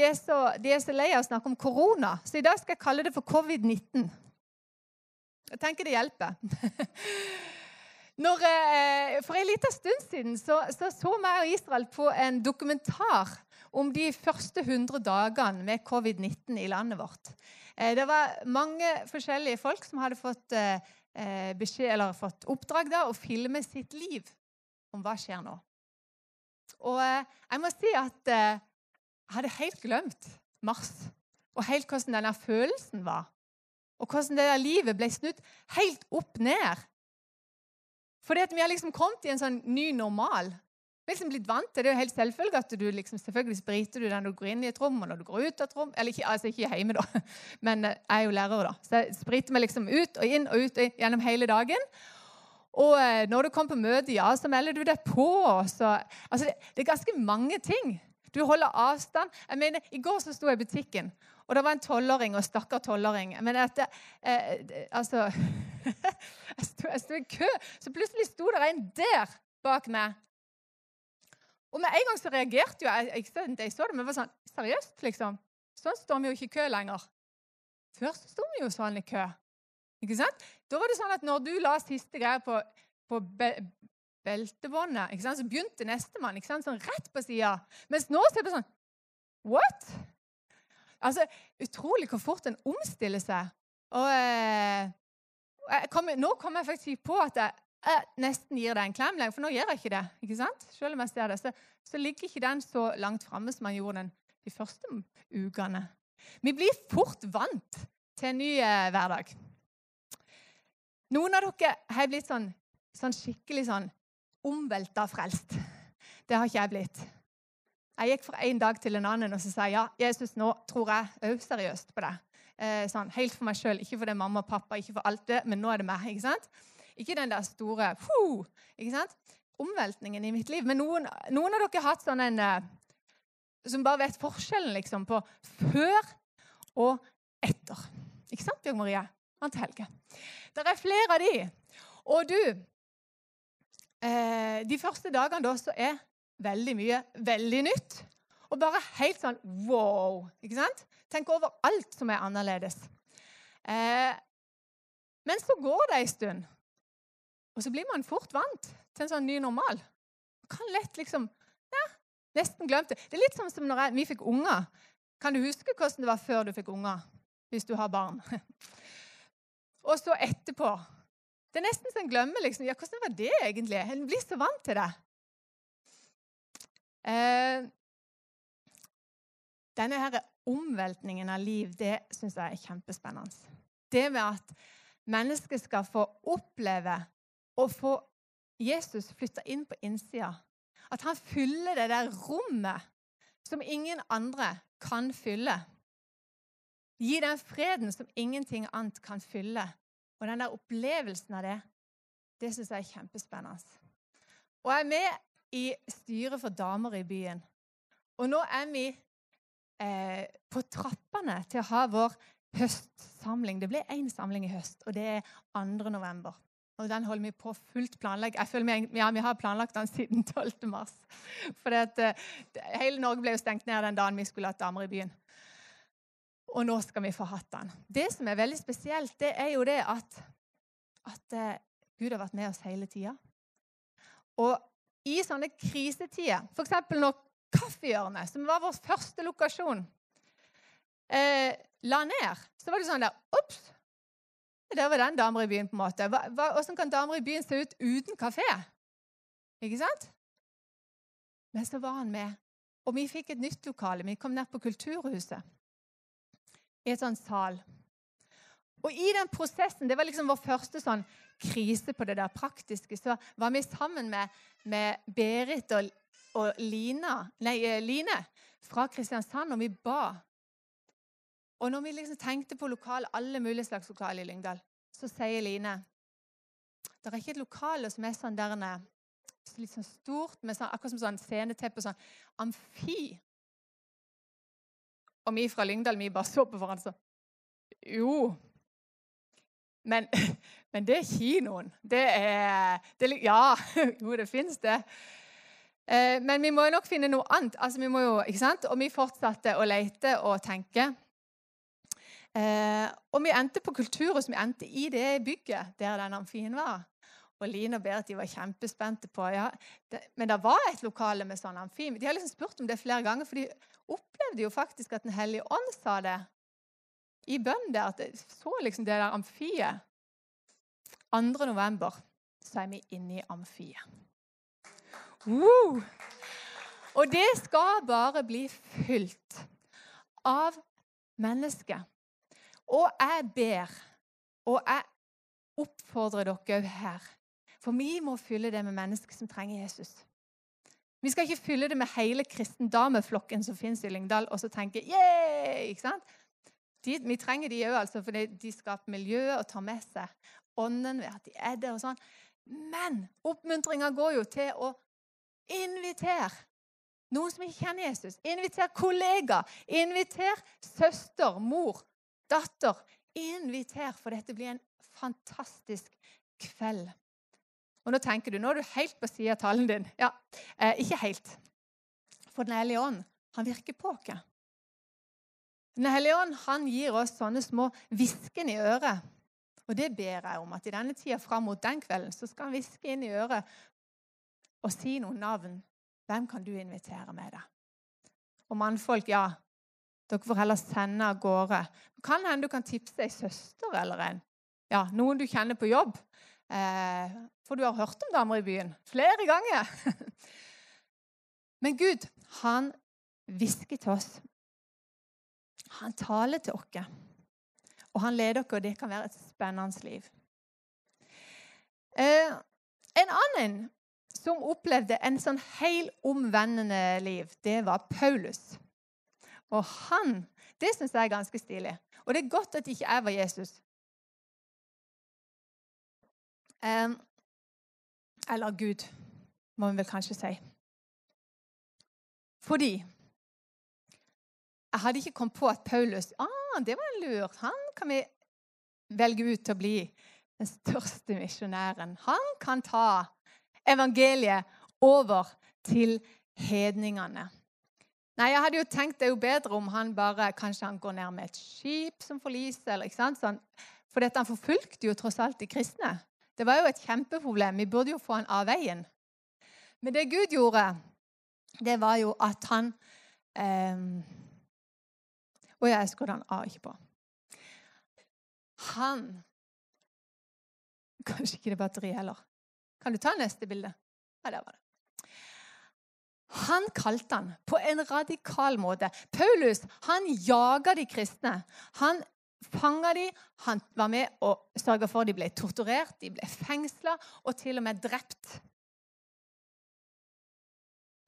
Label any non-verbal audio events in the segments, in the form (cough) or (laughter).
De er, så, de er så lei av å snakke om korona, så i dag skal jeg kalle det for covid-19. Jeg tenker det hjelper. (laughs) Når, eh, for en liten stund siden så så, så meg og Israel på en dokumentar om de første 100 dagene med covid-19 i landet vårt. Eh, det var mange forskjellige folk som hadde fått, eh, beskjed, fått oppdrag da, å filme sitt liv om hva skjer nå. Og jeg må si at jeg hadde helt glemt mars og helt hvordan denne følelsen var. Og hvordan det der livet ble snudd helt opp ned fordi at vi har liksom kommet i en sånn ny normal. Vi har liksom blitt vant til Det er jo helt selvfølgelig at du liksom, selvfølgelig spriter du den når du går inn i et rom, og når du går ut av et rom. Eller ikke, altså ikke hjemme, da, (laughs) men jeg er jo lærer, da. Så jeg spriter meg liksom ut og inn og ut og gjennom hele dagen. Og eh, når du kommer på møte, ja, så melder du deg på. Så, altså, det, det, er ganske mange ting. Du holder avstand. Jeg mener, I går så sto jeg i butikken, og det var en tolvåring og stakkar tolvåring. Men dette, eh, altså (laughs) jeg, sto, jeg sto i kø, så plutselig sto det en der bak meg. Og med en gang så reagerte jo jeg. Jeg, jeg så det, men var sånn Seriøst, liksom? Sånn står vi jo ikke i kø lenger. Før så sto vi jo sånn i kø. Ikke sant? Da var det sånn at når du la siste greie på, på beltebåndet, Ikke sant? så begynte nestemann sånn rett på sida. Mens nå så er det sånn What? Altså, Utrolig hvor fort en omstiller seg. Og eh, kom, Nå kommer jeg faktisk på at jeg, eh, nesten gir deg en klem, for nå gjør jeg ikke det. ikke sant? Selv om jeg ser det, så, så ligger ikke den så langt framme som man gjorde den de første ukene. Vi blir fort vant til en ny eh, hverdag. Noen av dere har blitt sånn, sånn skikkelig sånn omvelta frelst. Det har ikke jeg blitt. Jeg gikk fra en dag til en annen og så sa jeg, ja, Jesus, nå tror jeg òg seriøst på det. Eh, sånn, helt for meg sjøl, ikke for det mamma og pappa, ikke for alt det, men nå er det meg. Ikke sant? Ikke den der store huh, ikke sant? omveltningen i mitt liv. Men noen, noen av dere har hatt sånn en eh, som bare vet forskjellen liksom, på før og etter. Ikke sant, Bjørg Marie? Ant Helge. Det er flere av de. Og du eh, De første dagene da så er veldig mye veldig nytt. Og bare helt sånn wow. ikke sant? Tenk over alt som er annerledes. Eh, men så går det en stund, og så blir man fort vant til en sånn ny normal. Man kan lett liksom ja, Nesten glemt det. Det er litt sånn som når jeg, vi fikk unger. Kan du huske hvordan det var før du fikk unger? Hvis du har barn. (laughs) Og så etterpå. Det er nesten så en glemmer liksom, ja, hvordan var det egentlig? En blir så vant til det. Eh, denne her omveltningen av liv det syns jeg er kjempespennende. Det med at mennesket skal få oppleve å få Jesus flytta inn på innsida. At han fyller det der rommet som ingen andre kan fylle. Gi den freden som ingenting annet kan fylle. Og den der opplevelsen av det, det syns jeg er kjempespennende. Og jeg er med i styret for damer i byen. Og nå er vi eh, på trappene til å ha vår høstsamling. Det ble én samling i høst, og det er 2. november. Og den holder vi på fullt planlegg. Jeg føler vi, ja, vi har planlagt den siden 12. mars. For eh, hele Norge ble jo stengt ned den dagen vi skulle hatt damer i byen. Og nå skal vi få hatt den. Det som er veldig spesielt, det er jo det at, at uh, Gud har vært med oss hele tida. Og i sånne krisetider, f.eks. når Kaffehjørnet, som var vår første lokasjon, eh, la ned, så var det sånn der Ops! Der var den damer i byen, på en måte. Hvordan kan damer i byen se ut uten kafé? Ikke sant? Men så var han med. Og vi fikk et nytt lokale. Vi kom ned på Kulturhuset i et sånt sal. Og i den prosessen, Det var liksom vår første sånn krise på det der praktiske. Så var vi sammen med, med Berit og, og Lina, nei, eh, Line fra Kristiansand, og vi ba. Og når vi liksom tenkte på lokal, alle mulige slags lokaler i Lyngdal, så sier Line Det er ikke et lokale som er sånn der litt sånn stort, sånn, akkurat som sånn sceneteppe, sånn amfi. Og vi fra Lyngdal vi bare så på hverandre sånn Jo. Men, (laughs) men, det er kinoen. Det er det, Ja, (laughs) jo, det fins det. Eh, men vi må jo nok finne noe annet. Altså, vi må jo, ikke sant? Og vi fortsatte å lete og tenke. Eh, og vi endte på Kulturhus. Vi endte i det bygget der den amfien var. Og Line og Berit de var kjempespente på ja, det, Men det var et lokale med sånn amfi. De har liksom spurt om det flere ganger, for de opplevde jo faktisk at Den hellige ånd sa det i bønn der. At de så liksom det der amfiet. 2. november så er vi inne i amfiet. Woo! Og det skal bare bli fylt av mennesker. Og jeg ber, og jeg oppfordrer dere òg her For vi må fylle det med mennesker som trenger Jesus. Vi skal ikke fylle det med hele kristendameflokken som finnes i Lyngdal, og så tenke yeah! ikke sant? De, vi trenger de òg, altså, for de skaper miljø og tar med seg ånden ved at de er der. og sånn. Men oppmuntringa går jo til å invitere noen som ikke kjenner Jesus. Inviter kollega. Inviter søster, mor, datter. Inviter, for dette blir en fantastisk kveld. Og nå tenker du nå er du helt på sida av talen din. Ja, eh, ikke helt. For Den hellige ånd, han virker på oss. Den hellige ånd han gir oss sånne små hvisken i øret. Og det ber jeg om, at i denne tida fram mot den kvelden så skal han hviske inn i øret og si noen navn. Hvem kan du invitere med deg? Og mannfolk, ja, dere får heller sende av gårde. Kan hende du kan tipse ei søster eller en ja, noen du kjenner på jobb. Eh, for du har hørt om damer i byen flere ganger. (laughs) Men Gud, han hvisker til oss. Han taler til oss. Og han leder dere, og det kan være et spennende liv. Eh, en annen som opplevde en sånn helt omvendende liv, det var Paulus. Og han Det syns jeg er ganske stilig. Og det er godt at ikke jeg var Jesus. Eh, eller Gud, må vi vel kanskje si. Fordi jeg hadde ikke kommet på at Paulus ah, det var en lur. Han kan vi velge ut til å bli den største misjonæren. Han kan ta evangeliet over til hedningene. Nei, jeg hadde jo tenkt det er jo bedre om han bare kanskje han går ned med et skip som forliser. eller ikke sant? Sånn. For dette, han forfulgte jo tross alt de kristne. Det var jo et kjempeproblem. Vi burde jo få han av veien. Men det Gud gjorde, det var jo at han eh, Og jeg skrudde han av ikke på. Han Kanskje ikke det er batteri heller. Kan du ta neste bilde? Ja, der var det. Han kalte han på en radikal måte. Paulus han jaga de kristne. Han fanga de, han var med og sørga for at de ble torturert, de ble fengsla og til og med drept.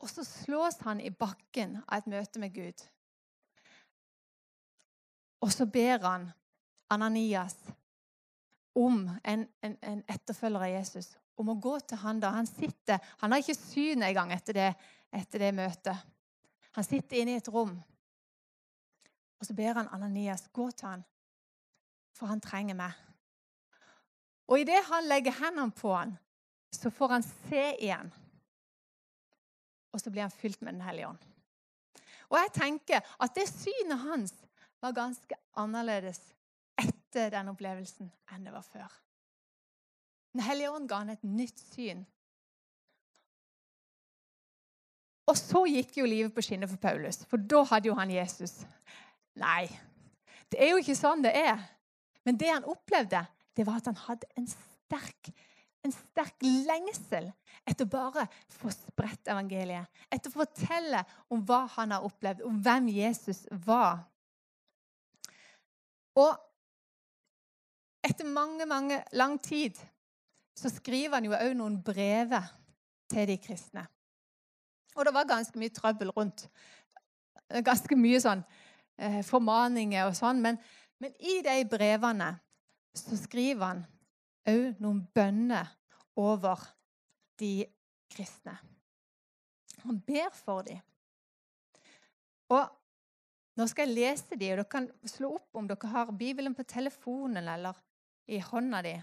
Og så slås han i bakken av et møte med Gud. Og så ber han Ananias om en, en, en etterfølger av Jesus om å gå til han da han sitter Han har ikke syn engang etter etter det møtet. Han sitter inne i et rom. Og så ber han Ananias gå til han for han trenger meg. Og idet han legger hendene på han, så får han se igjen. Og så blir han fylt med Den hellige ånd. Og jeg tenker at det synet hans var ganske annerledes etter den opplevelsen enn det var før. Den hellige ånd ga han et nytt syn. Og så gikk jo livet på skinner for Paulus, for da hadde jo han Jesus. Nei, det er jo ikke sånn det er. Men det han opplevde, det var at han hadde en sterk, en sterk lengsel etter bare å få spredt evangeliet. Etter å fortelle om hva han har opplevd, om hvem Jesus var. Og etter mange, mange lang tid så skriver han jo òg noen brever til de kristne. Og det var ganske mye trøbbel rundt. Ganske mye sånn eh, formaninger og sånn. Men men i de brevene så skriver han òg noen bønner over de kristne. Han ber for dem. Og nå skal jeg lese dem, og dere kan slå opp om dere har Bibelen på telefonen eller i hånda di.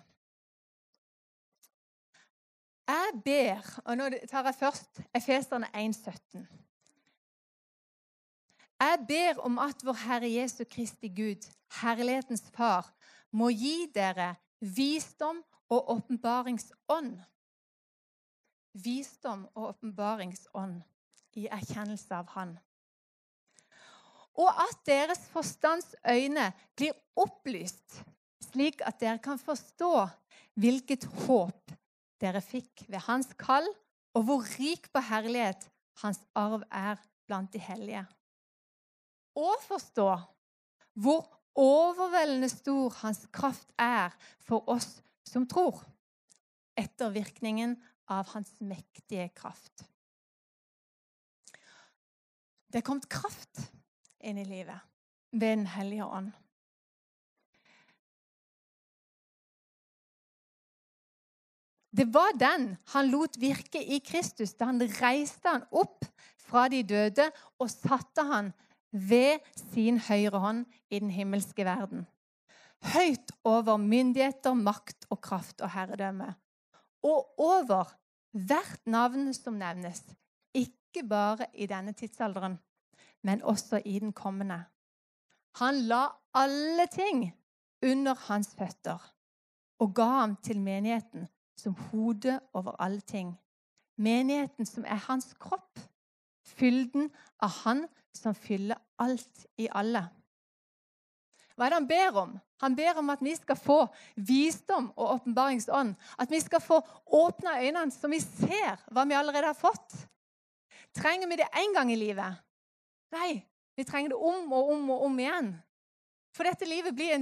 Jeg ber Og nå tar jeg først Efeserne 1,17. Jeg ber om at vår Herre Jesu Kristi Gud, herlighetens Far, må gi dere visdom og åpenbaringsånd. Visdom og åpenbaringsånd i erkjennelse av Han. Og at deres forstands øyne blir opplyst, slik at dere kan forstå hvilket håp dere fikk ved Hans kall, og hvor rik på herlighet Hans arv er blant de hellige. Og forstå hvor overveldende stor Hans kraft er for oss som tror, etter virkningen av Hans mektige kraft. Det er kommet kraft inn i livet ved Den hellige ånd. Det var den han lot virke i Kristus da han reiste han opp fra de døde og satte han ved sin høyre hånd i den himmelske verden. Høyt over myndigheter, makt og kraft og herredømme. Og over hvert navn som nevnes, ikke bare i denne tidsalderen, men også i den kommende. Han la alle ting under hans føtter og ga ham til menigheten som hode over alle ting. Menigheten som er hans kropp. Fylden av Han som fyller alt i alle. Hva er det han ber om? Han ber om at vi skal få visdom og åpenbaringsånd. At vi skal få åpna øynene så vi ser hva vi allerede har fått. Trenger vi det én gang i livet? Nei, vi trenger det om og om og om igjen. For dette livet blir,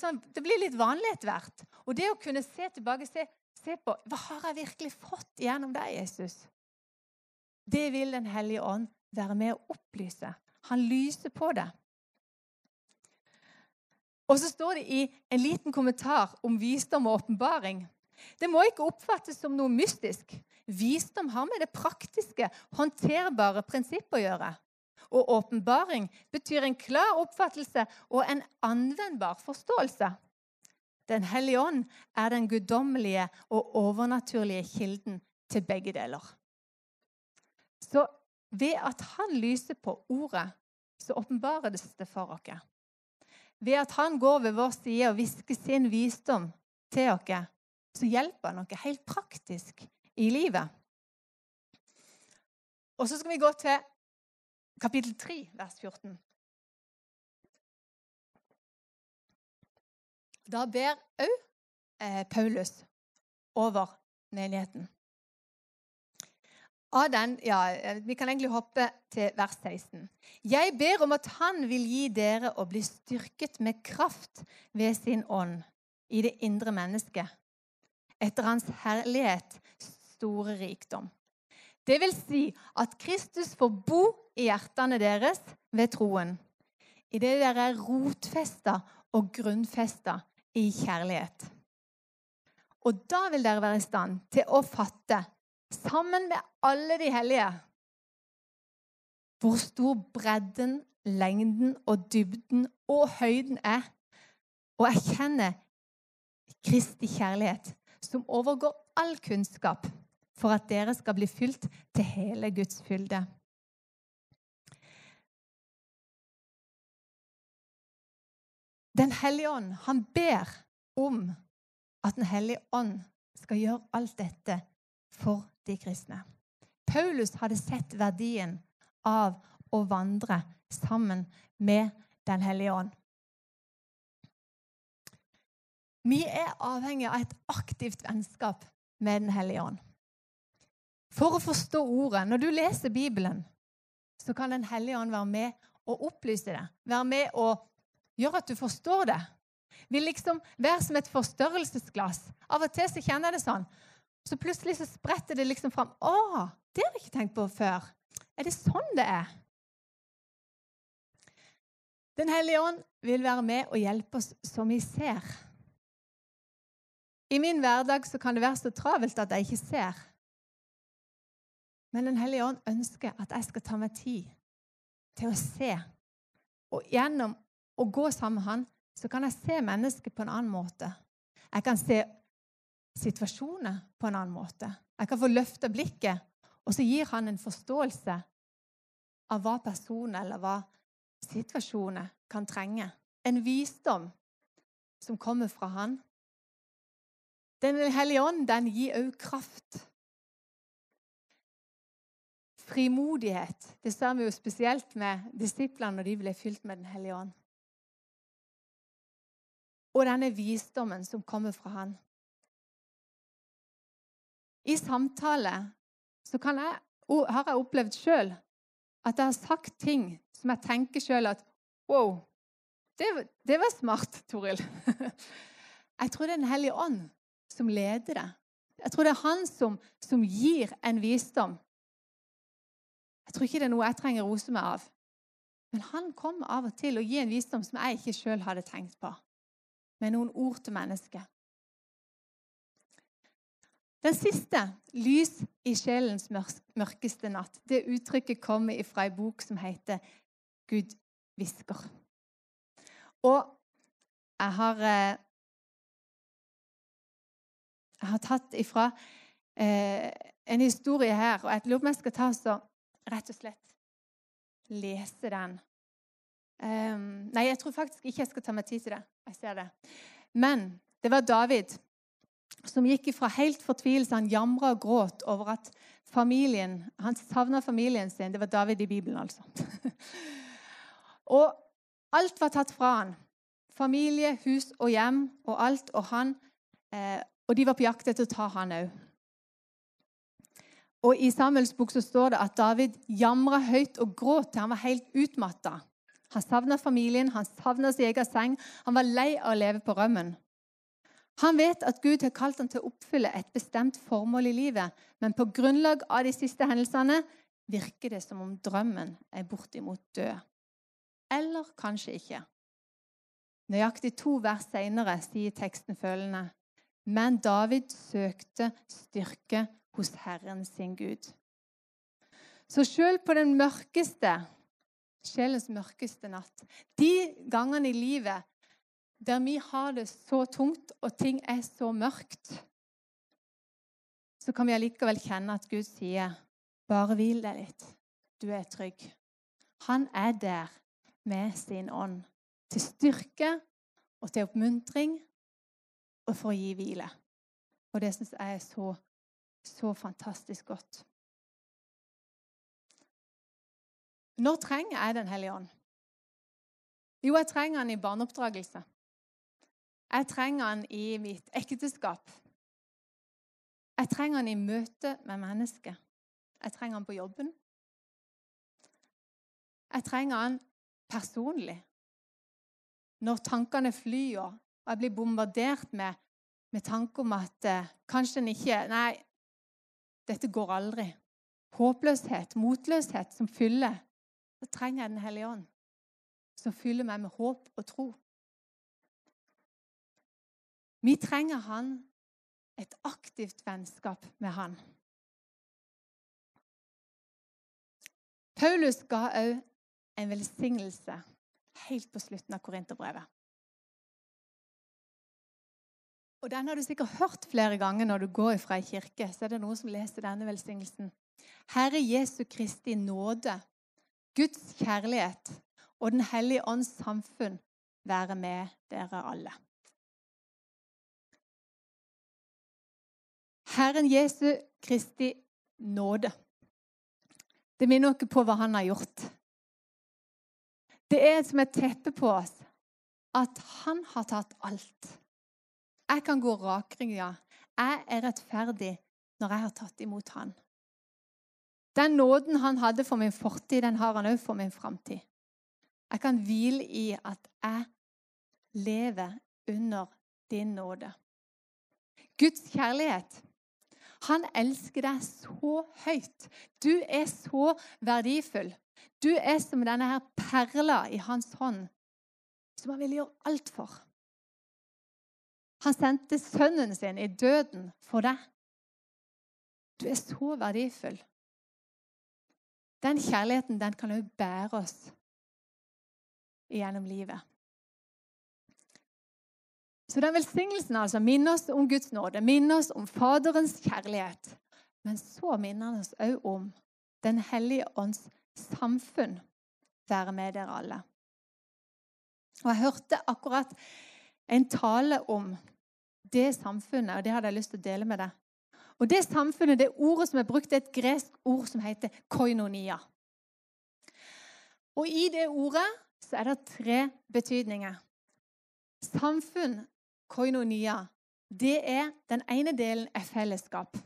sånn, det blir litt vanlig etter hvert. Og det å kunne se tilbake se, se på hva har jeg virkelig fått gjennom deg, Jesus, det vil Den hellige ånd være med å opplyse. Han lyser på det. Og så står det i en liten kommentar om visdom og åpenbaring. Det må ikke oppfattes som noe mystisk. Visdom har med det praktiske, håndterbare prinsippet å gjøre. Og åpenbaring betyr en klar oppfattelse og en anvendbar forståelse. Den hellige ånd er den guddommelige og overnaturlige kilden til begge deler. Så ved at han lyser på ordet, så åpenbares det for oss. Ved at han går ved vår side og hvisker sin visdom til oss, så hjelper han oss helt praktisk i livet. Og så skal vi gå til kapittel 3, vers 14. Da ber òg eh, Paulus over menigheten. Av den, ja, eh, Vi kan egentlig hoppe til vers 16. Jeg ber om at Han vil gi dere å bli styrket med kraft ved sin ånd i det indre mennesket, etter Hans herlighet store rikdom. Det vil si at Kristus får bo i hjertene deres ved troen, idet dere er rotfesta og grunnfesta i kjærlighet. Og da vil dere være i stand til å fatte, sammen med alle de hellige, hvor stor bredden, lengden og dybden og høyden er, og erkjenne Kristi kjærlighet, som overgår all kunnskap for at dere skal bli fylt til hele Guds fylde. Den hellige ånd, han ber om at Den hellige ånd skal gjøre alt dette for de kristne. Paulus hadde sett verdien av å vandre sammen med Den hellige ånd. Vi er avhengig av et aktivt vennskap med Den hellige ånd. For å forstå ordet Når du leser Bibelen, så kan Den hellige ånd være med og opplyse det. Være med og gjøre at du forstår det. Vil liksom være som et forstørrelsesglass. Av og til så kjenner jeg det sånn. Så plutselig så spretter det liksom fram. 'Å, det har jeg ikke tenkt på før.' Er det sånn det er? Den hellige ånd vil være med og hjelpe oss som vi ser. I min hverdag så kan det være så travelt at jeg ikke ser. Men Den hellige ånd ønsker at jeg skal ta meg tid til å se. Og gjennom å gå sammen med han, så kan jeg se mennesket på en annen måte. Jeg kan se situasjoner på en annen måte. Jeg kan få løfta blikket, og så gir han en forståelse av hva personen eller hva situasjoner kan trenge. En visdom som kommer fra han. Den hellige ånd den gir òg kraft. Frimodighet. Det ser vi jo spesielt med disiplene når de ble fylt med Den hellige ånd. Og denne visdommen som kommer fra han. I samtale så jeg, har jeg opplevd sjøl at jeg har sagt ting som jeg tenker sjøl at Wow, det, det, var smart, Toril. (laughs) Jeg tror det er Den hellige ånd som leder det. Jeg tror det er han som, som gir en visdom. Jeg tror ikke det er noe jeg trenger å rose meg av. Men han kommer av og til og gir en visdom som jeg ikke sjøl hadde tenkt på. Med noen ord til mennesket. Den siste, 'lys i sjelens mørkeste natt', det uttrykket kommer fra ei bok som heter 'Gud hvisker'. Og jeg har eh, Jeg har tatt ifra eh, en historie her, og jeg lurer på om jeg skal ta så rett og slett lese den. Um, nei, jeg tror faktisk ikke jeg skal ta meg tid til det. Jeg ser det. Men det var David som gikk fra helt fortvilelse. Han jamra og gråt over at familien, han savna familien sin. Det var David i Bibelen, altså. (laughs) og alt var tatt fra han. Familie, hus og hjem og alt. Og, han, eh, og de var på jakt etter å ta han òg. Og I Samuels bok så står det at David jamra høyt og gråt til han var helt utmatta. Han savna familien, han savna sin egen seng. Han var lei av å leve på rømmen. Han vet at Gud har kalt ham til å oppfylle et bestemt formål i livet, men på grunnlag av de siste hendelsene virker det som om drømmen er bortimot død. Eller kanskje ikke. Nøyaktig to vers senere sier teksten følgende.: Men David søkte styrke hos Herren sin Gud. Så sjøl på den mørkeste, sjelens mørkeste natt, de gangene i livet der vi har det så tungt, og ting er så mørkt, så kan vi allikevel kjenne at Gud sier, 'Bare hvil deg litt. Du er trygg.' Han er der med sin ånd, til styrke og til oppmuntring og for å gi hvile. Og det syns jeg er så, så fantastisk godt. Når trenger jeg Den hellige ånd? Jo, jeg trenger den i barneoppdragelse. Jeg trenger han i mitt ekteskap. Jeg trenger han i møte med mennesket. Jeg trenger han på jobben. Jeg trenger han personlig. Når tankene flyr og jeg blir bombardert med, med tanke om at eh, kanskje en ikke Nei, dette går aldri. Håpløshet, motløshet som fyller. Så trenger jeg Den hellige ånd, som fyller meg med håp og tro. Vi trenger han, et aktivt vennskap med han. Paulus ga òg en velsignelse helt på slutten av Korinterbrevet. Og Den har du sikkert hørt flere ganger når du går fra ei kirke. så er det noen som leser denne velsignelsen. Herre Jesu Kristi nåde, Guds kjærlighet og Den hellige ånds samfunn være med dere alle. Herren Jesu Kristi nåde. Det minner noe på hva han har gjort. Det er som et teppe på oss at han har tatt alt. Jeg kan gå rakrygga. Jeg er rettferdig når jeg har tatt imot han. Den nåden han hadde for min fortid, den har han òg for min framtid. Jeg kan hvile i at jeg lever under din nåde. Guds kjærlighet han elsker deg så høyt. Du er så verdifull. Du er som denne her perla i hans hånd, som han vil gjøre alt for. Han sendte sønnen sin i døden for deg. Du er så verdifull. Den kjærligheten den kan òg bære oss gjennom livet. Så den velsignelsen altså minner oss om Guds nåde, minner oss om Faderens kjærlighet. Men så minner han oss òg om Den hellige ånds samfunn. Være med dere alle. Og Jeg hørte akkurat en tale om det samfunnet, og det hadde jeg lyst til å dele med deg. Og Det samfunnet, det ordet som er brukt, er et gresk ord som heter koinonia. Og I det ordet så er det tre betydninger. Samfunn, koinonia, det er den ene delen er fellesskap.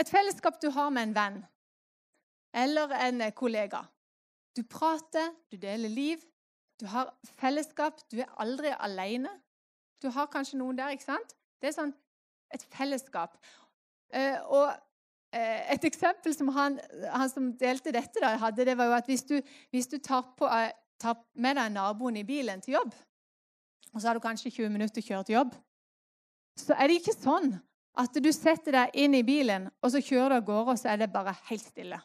Et fellesskap du har med en venn eller en kollega. Du prater, du deler liv, du har fellesskap. Du er aldri alene. Du har kanskje noen der, ikke sant? Det er sånn et fellesskap. Uh, og uh, et eksempel som han, han, som delte dette, da, hadde, det var jo at hvis du, hvis du tar, på, uh, tar, med deg naboen i bilen til jobb, og så har du kanskje 20 minutter kjørt jobb, så er det ikke sånn at du setter deg inn i bilen, og så kjører du av gårde, og så er det bare helt stille.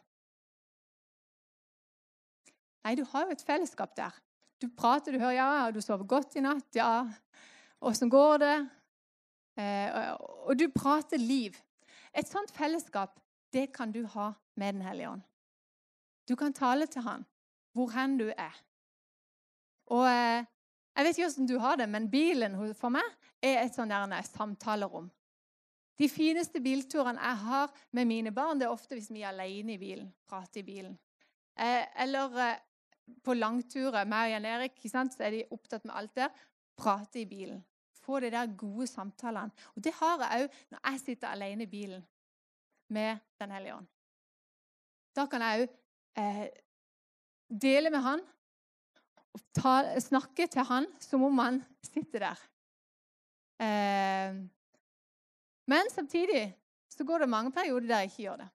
Nei, du har jo et fellesskap der. Du prater, du hører 'ja, du sover godt i natt', 'ja, åssen går det?' Eh, og du prater liv. Et sånt fellesskap det kan du ha med Den hellige ånd. Du kan tale til han hvor hen du er. Og eh, Jeg vet ikke hvordan du har det, men bilen for meg er et sånn der samtalerom. De fineste bilturene jeg har med mine barn, det er ofte hvis vi er alene i bilen. prater i bilen. Eh, eller eh, på langturer, meg og Jan Erik, så er de opptatt med alt der. Prate i bilen. Få de der gode samtalene. Og det har jeg òg når jeg sitter alene i bilen med Den hellige ånd. Da kan jeg òg eh, dele med han og ta, snakke til han som om han sitter der. Eh, men samtidig så går det mange perioder der jeg ikke gjør det.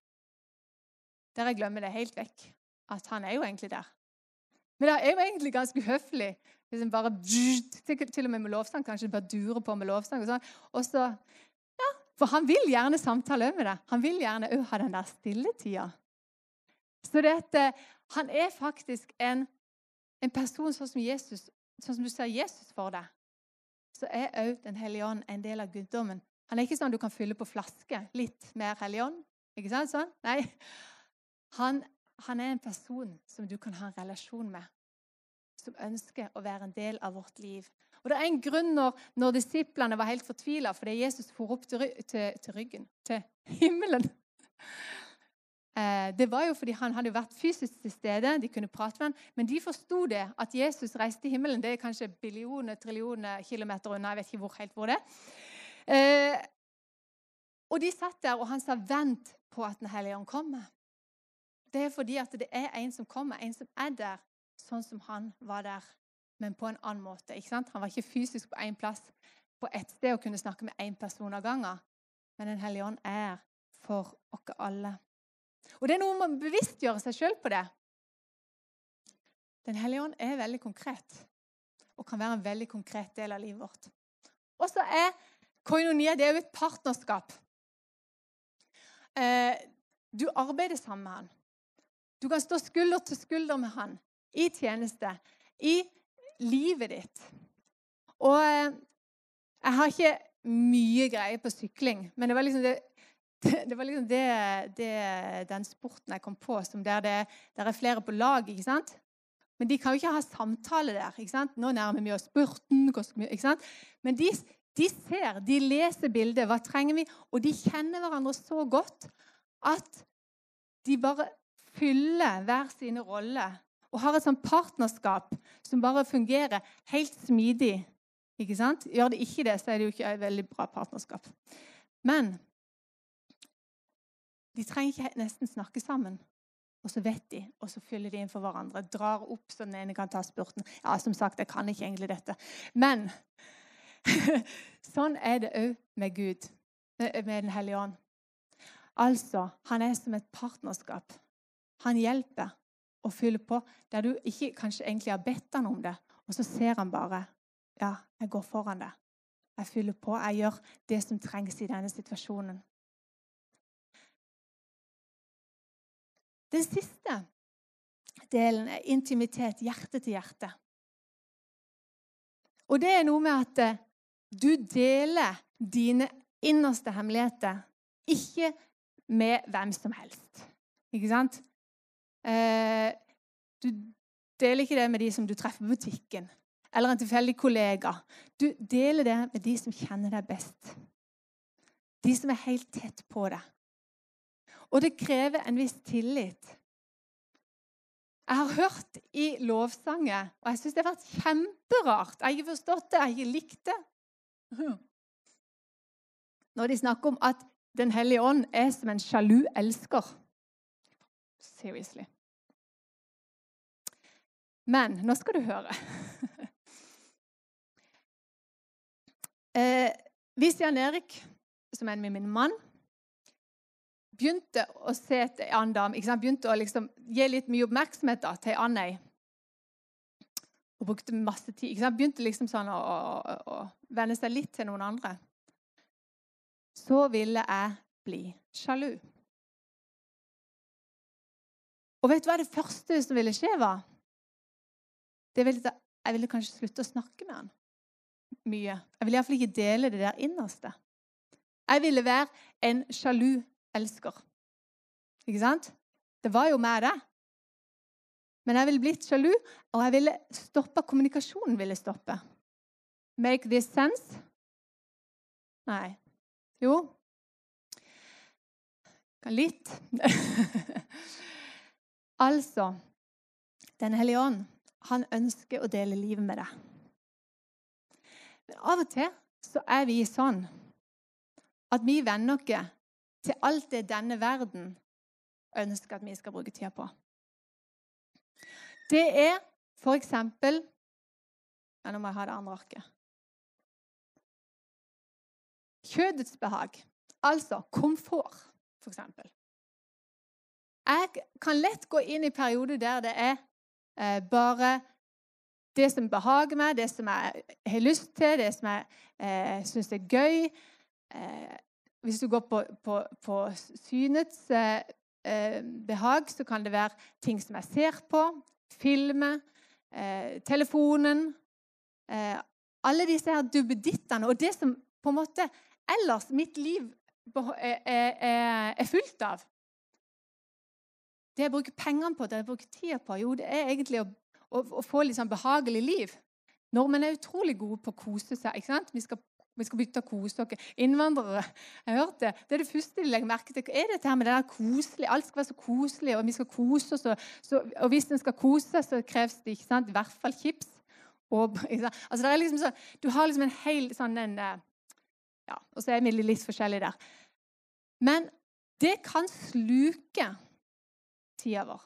Der jeg glemmer det helt vekk. At han er jo egentlig der. Men det er jo egentlig ganske uhøflig hvis en bare Til og med med lovsang kanskje bare durer på med lovsang. Og sånn. Og så, ja, For han vil gjerne samtale med deg. Han vil gjerne òg ha den der stilletida. Så det at, eh, han er faktisk en, en person sånn som Jesus, sånn som du ser Jesus for deg. Så er òg Den hellige ånd en del av guddommen. Han er ikke sånn du kan fylle på flaske. Litt mer hellig ånd. Ikke sant? Sånn? Nei. Han han er en person som du kan ha en relasjon med. Som ønsker å være en del av vårt liv. Og Det er en grunn når, når disiplene var helt fortvila fordi Jesus for opp til, til, til, ryggen, til himmelen. Eh, det var jo fordi han hadde vært fysisk til stede, de kunne prate med han, men de forsto det, at Jesus reiste til himmelen. Det er kanskje billioner, trillioner kilometer unna. jeg vet ikke hvor, helt hvor det er. Eh, og de satt der, og han sa 'vent på at Den hellige ånd kommer'. Det er fordi at det er en som kommer, en som er der, sånn som han var der, men på en annen måte. ikke sant? Han var ikke fysisk på én plass på ett sted og kunne snakke med én person av gangen. Men Den hellige ånd er for oss alle. Og det er noe man bevisstgjøre seg sjøl på det. Den hellige ånd er veldig konkret og kan være en veldig konkret del av livet vårt. Og så er koinonia det er jo et partnerskap. Eh, du arbeider sammen med han. Du kan stå skulder til skulder med han i tjeneste, i livet ditt. Og eh, jeg har ikke mye greie på sykling, men det var liksom det, (laughs) det, var liksom det, det den sporten jeg kom på, som der det der er flere på lag. ikke sant? Men de kan jo ikke ha samtale der. ikke sant? Nå nærmer vi oss spurten. ikke sant? Men de, de ser, de leser bildet. Hva trenger vi? Og de kjenner hverandre så godt at de bare fyller hver sine roller og har et sånt partnerskap som bare fungerer helt smidig. Ikke sant? Gjør det ikke det, så er det jo ikke et veldig bra partnerskap. Men de trenger ikke nesten snakke sammen. Og så vet de, og så fyller de inn for hverandre. Drar opp så den ene kan ta spurten. Ja, som sagt, jeg kan ikke egentlig dette. Men (laughs) sånn er det òg med Gud, med Den hellige ånd. Altså, han er som et partnerskap han hjelper og fyller på der du ikke kanskje egentlig har bedt han om det. Og så ser han bare ja, jeg går foran deg. Jeg fyller på. Jeg gjør det som trengs i denne situasjonen. Den siste delen er intimitet, hjerte til hjerte. Og det er noe med at eh, Du deler dine innerste hemmeligheter, ikke med hvem som helst. Ikke sant? Eh, du deler ikke det med de som du treffer på butikken, eller en tilfeldig kollega. Du deler det med de som kjenner deg best. De som er helt tett på deg. Og det krever en viss tillit. Jeg har hørt i lovsanger, og jeg syns det har vært kjemperart. Jeg har ikke forstått det, jeg har ikke likt det. Når de snakker om at Den hellige ånd er som en sjalu elsker. Seriously. Men nå skal du høre. (laughs) eh, hvis Jan Erik, som er min mann, begynte å se til en annen dame, begynte å liksom gi litt mye oppmerksomhet da, til ei anna og brukte masse tid. Begynte liksom sånn å, å, å, venne seg litt til noen andre. Så ville jeg bli sjalu. Og vet du hva det første som ville skje, var? Ville, jeg ville kanskje slutte å snakke med han mye. Jeg ville iallfall ikke dele det der innerste. Jeg ville være en sjalu elsker. Ikke sant? Det var jo meg, det. Men jeg ville blitt sjalu, og jeg ville stoppa kommunikasjonen. ville stoppe. Make this sense? Nei. Jo Litt. (laughs) altså Den hellige ånd, han ønsker å dele livet med deg. Men av og til så er vi sånn at vi venner oss til alt det denne verden ønsker at vi skal bruke tida på. Det er for eksempel ja, Nå må jeg ha det andre arket. Kjødets behag, altså komfort, for eksempel. Jeg kan lett gå inn i perioder der det er eh, bare det som behager meg, det som jeg har lyst til, det som jeg eh, syns er gøy. Eh, hvis du går på, på, på synets eh, eh, behag, så kan det være ting som jeg ser på, filmer, eh, telefonen eh, Alle disse her duppedittene. Og det som på en måte ellers mitt liv er, er, er fullt av. Det jeg bruker pengene på, det jeg bruker tida på, jo, det er egentlig å, å, å få litt sånn behagelig liv. Nordmenn er utrolig gode på å kose seg. ikke sant? Vi skal vi skal bytte kosedokker. Innvandrere jeg har hørt det, det er det første de legger merke til. Hva er dette her med det der koselig? Alt skal være så koselig, og vi skal kose oss. Og, og hvis en skal kose seg, så kreves det ikke sant? i hvert fall chips. Og, altså, det er liksom så, du har liksom en hel sånn en, eh, ja, Og så er vi litt forskjellige der. Men det kan sluke tida vår.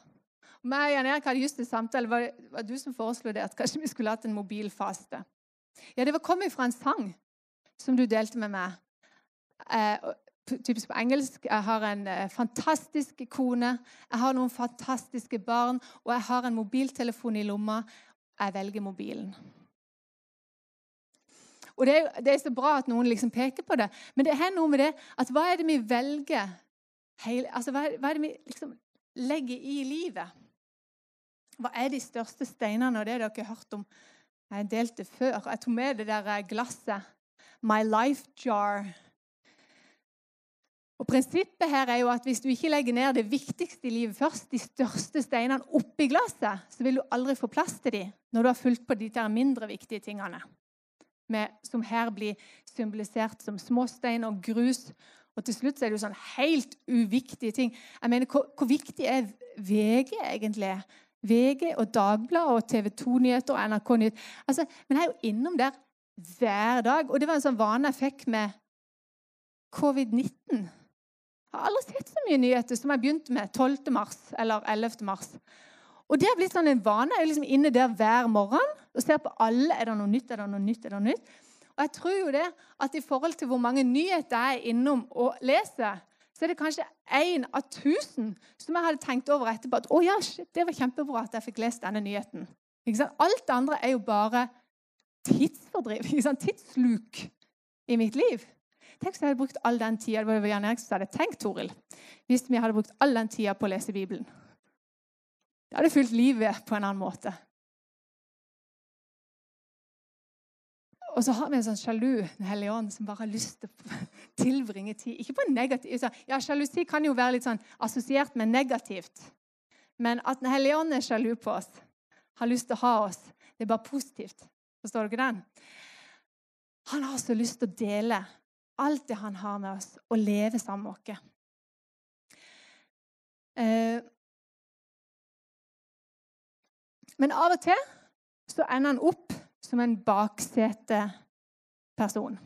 Meg og Jan Erik hadde just en samtale. Var det var du som foreslo det, at kanskje vi skulle hatt en mobilfaste? Ja, det var kommet fra en sang som du delte med meg. Eh, typisk på engelsk. Jeg har en eh, fantastisk kone, jeg har noen fantastiske barn, og jeg har en mobiltelefon i lomma. Jeg velger mobilen. Og det er, det er, så bra at noen liksom peker på det, men det er noe med det at hva er det vi velger? Hele, altså, hva, hva, er det vi liksom legger i livet? Hva er de største steinene? Og det har dere hørt om. Jeg delte før. Jeg tok med det der eh, glasset My life jar. Og Prinsippet her er jo at hvis du ikke legger ned det viktigste i livet først, de største steinene oppi glasset, så vil du aldri få plass til dem når du har fulgt på de der mindre viktige tingene. Med, som her blir symbolisert som småstein og grus. Og til slutt er det jo sånn helt uviktige ting. Jeg mener, Hvor, hvor viktig er VG egentlig? VG og Dagbladet og TV 2-nyheter og NRK Nyheter. Altså, men jeg er jo innom der hver dag. Og det var en sånn vane jeg fikk med covid-19. Jeg har aldri sett så mye nyheter som jeg begynte med 12. mars eller 11. mars. Og det har blitt sånn en vane. Jeg er liksom inne der hver morgen og ser på alle. Er det noe nytt? Er det noe nytt? Er det noe nytt? Og jeg tror jo det at i forhold til hvor mange nyheter jeg er innom og leser, så er det kanskje én av tusen som jeg hadde tenkt over etterpå at å ja, shit, det var kjempebra at jeg fikk lest denne nyheten. Alt det andre er jo bare tidsfordriv, tidsluk i mitt liv. Tenk hvis jeg hadde brukt all den tida det var Jan Eriksen som hadde tenkt, Toril, hvis vi hadde brukt all den tida på å lese Bibelen. Det hadde fulgt livet på en annen måte. Og så har vi en sånn sjalu Den hellige ånd som bare har lyst til å (laughs) tilbringe tid Ikke på negativ Ja, Sjalusi kan jo være litt sånn assosiert med negativt. Men at Den hellige ånd er sjalu på oss, har lyst til å ha oss, det er bare positivt. Forstår dere den? Han har så lyst til å dele alt det han har med oss, og leve sammen med oss. Eh, men av og til så ender han opp som en bakseteperson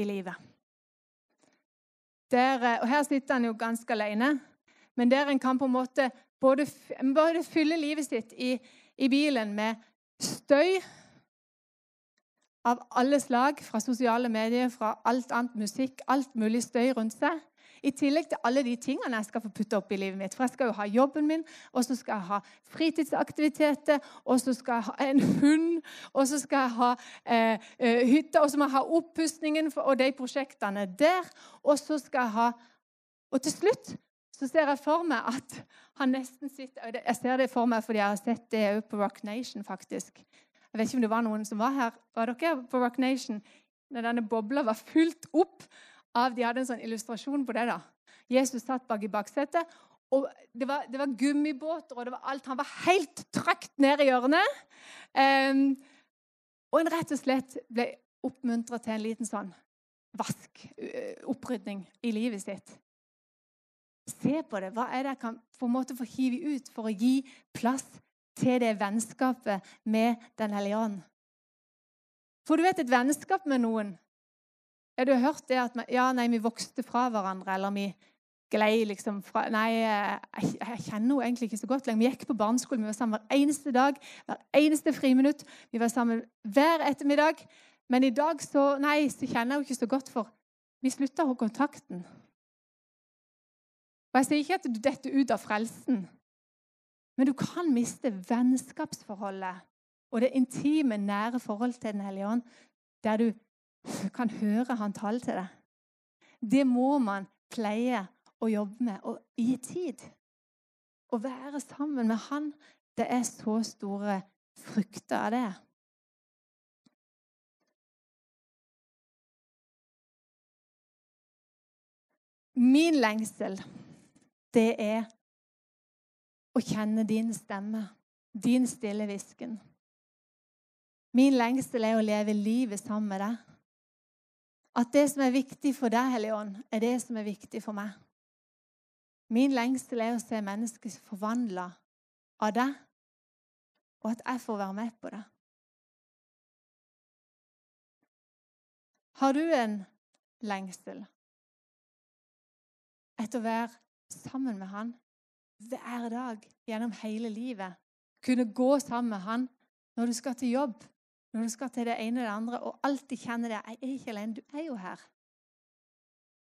i livet. Der, eh, og her sitter han jo ganske alene, men der en kan på en måte både, både fylle livet sitt i, i bilen med støy av alle slag, fra sosiale medier, fra alt annet musikk, alt mulig støy rundt seg. I tillegg til alle de tingene jeg skal få putte opp i livet mitt. For jeg skal jo ha jobben min, og så skal jeg ha fritidsaktiviteter, og så skal jeg ha en hund, og så skal jeg ha eh, eh hytte, og så må jeg ha oppussingen og de prosjektene der. Og så skal jeg ha Og til slutt så ser jeg for meg at han nesten sitter Jeg ser det for meg fordi jeg har sett det òg på Rock Nation, faktisk. Jeg vet ikke om det var noen som var her. Var dere på Rock Nation når denne bobla var fullt opp av De hadde en sånn illustrasjon på det. da. Jesus satt bak i baksetet. og Det var, det var gummibåter, og det var alt. Han var helt trøkt ned i hjørnet. Um, og en rett og slett ble oppmuntra til en liten sånn vask, opprydning, i livet sitt. Se på det. Hva er det jeg kan på en måte få hive ut for å gi plass til det vennskapet med Den hellige ånd? For du vet, et vennskap med noen ja, du har hørt det at ja, nei, vi vokste fra hverandre, eller vi glei liksom fra Nei, jeg, jeg kjenner henne egentlig ikke så godt lenger. Vi gikk på barneskolen, vi var sammen hver eneste dag, hver eneste friminutt. Vi var sammen hver ettermiddag. Men i dag så Nei, så kjenner jeg henne ikke så godt, for vi slutta kontakten. Og Jeg sier ikke at du detter ut av frelsen, men du kan miste vennskapsforholdet og det intime, nære forholdet til Den hellige ånd, der du kan høre han tale til deg. Det må man pleie å jobbe med og gi tid. Å være sammen med han, det er så store frukter av det. Min lengsel, det er å kjenne din stemme, din stille hvisken. Min lengsel er å leve livet sammen med deg. At det som er viktig for deg, Hellige Ånd, er det som er viktig for meg. Min lengsel er å se mennesker forvandla av deg, og at jeg får være med på det. Har du en lengsel etter å være sammen med Han hver dag gjennom hele livet? Kunne gå sammen med Han når du skal til jobb, når du skal til det ene og det andre, og alltid kjenne det 'Jeg er ikke alene. Du er jo her.'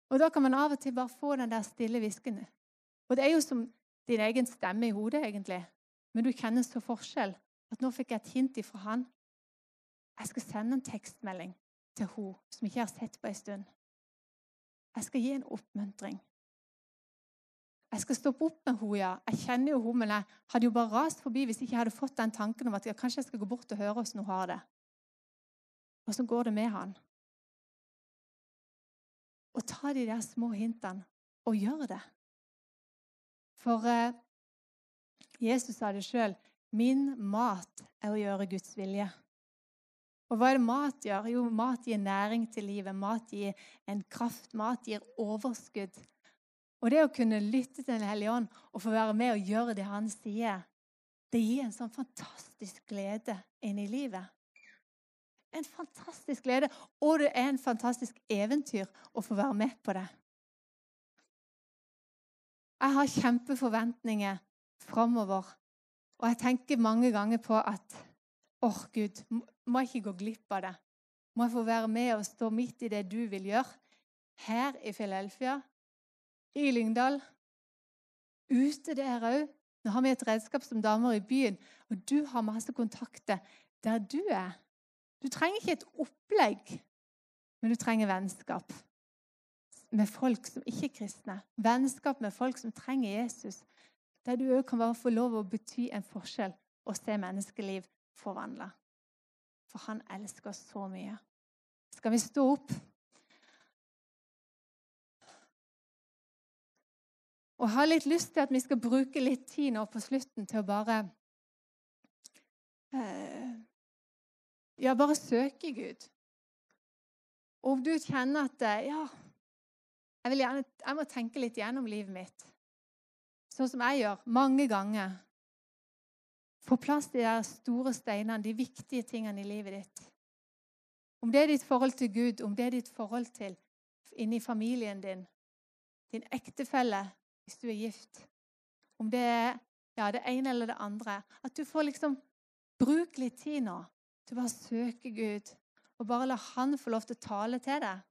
Og Da kan man av og til bare få den der stille hviskende. Og det er jo som din egen stemme i hodet, egentlig. Men du kjenner så forskjell at nå fikk jeg et hint ifra han. Jeg skal sende en tekstmelding til hun som ikke har sett på en stund. Jeg skal gi en oppmuntring. Jeg skal stoppe opp med henne, ja. Jeg kjenner jo henne, men jeg hadde jo bare rast forbi hvis ikke jeg hadde fått den tanken om at jeg, kanskje jeg skal gå bort og høre hvordan hun har det. Så går det med han. Og ta de der små hintene og gjør det. For eh, Jesus sa det sjøl. Min mat er å gjøre Guds vilje. Og hva er det mat gjør? Jo, mat gir næring til livet. Mat gir en kraft. Mat gir overskudd. Og det å kunne lytte til Den hellige ånd og få være med og gjøre det han sier, det gir en sånn fantastisk glede inn i livet. En fantastisk glede, og det er en fantastisk eventyr å få være med på det. Jeg har kjempeforventninger framover, og jeg tenker mange ganger på at åh, oh, Gud, må jeg ikke gå glipp av det? Må jeg få være med og stå midt i det du vil gjøre her i Philadelphia, i Lyngdal. Ute der òg. Nå har vi et redskap som damer i byen, og du har masse kontakter der du er. Du trenger ikke et opplegg, men du trenger vennskap med folk som ikke er kristne. Vennskap med folk som trenger Jesus. Der du òg kan bare få lov å bety en forskjell og se menneskeliv forvandla. For han elsker oss så mye. Skal vi stå opp? Og jeg har litt lyst til at vi skal bruke litt tid nå på slutten til å bare eh, Ja, bare søke Gud. Og om du kjenner at eh, Ja, jeg, gjerne, jeg må tenke litt gjennom livet mitt. Sånn som jeg gjør mange ganger. Få plass til de store steinene, de viktige tingene i livet ditt. Om det er ditt forhold til Gud, om det er ditt forhold til inni familien din, din ektefelle hvis du er gift, om det er ja, det ene eller det andre. At du får liksom Bruk litt tid nå. Til å bare søke Gud, og bare la Han få lov til å tale til deg.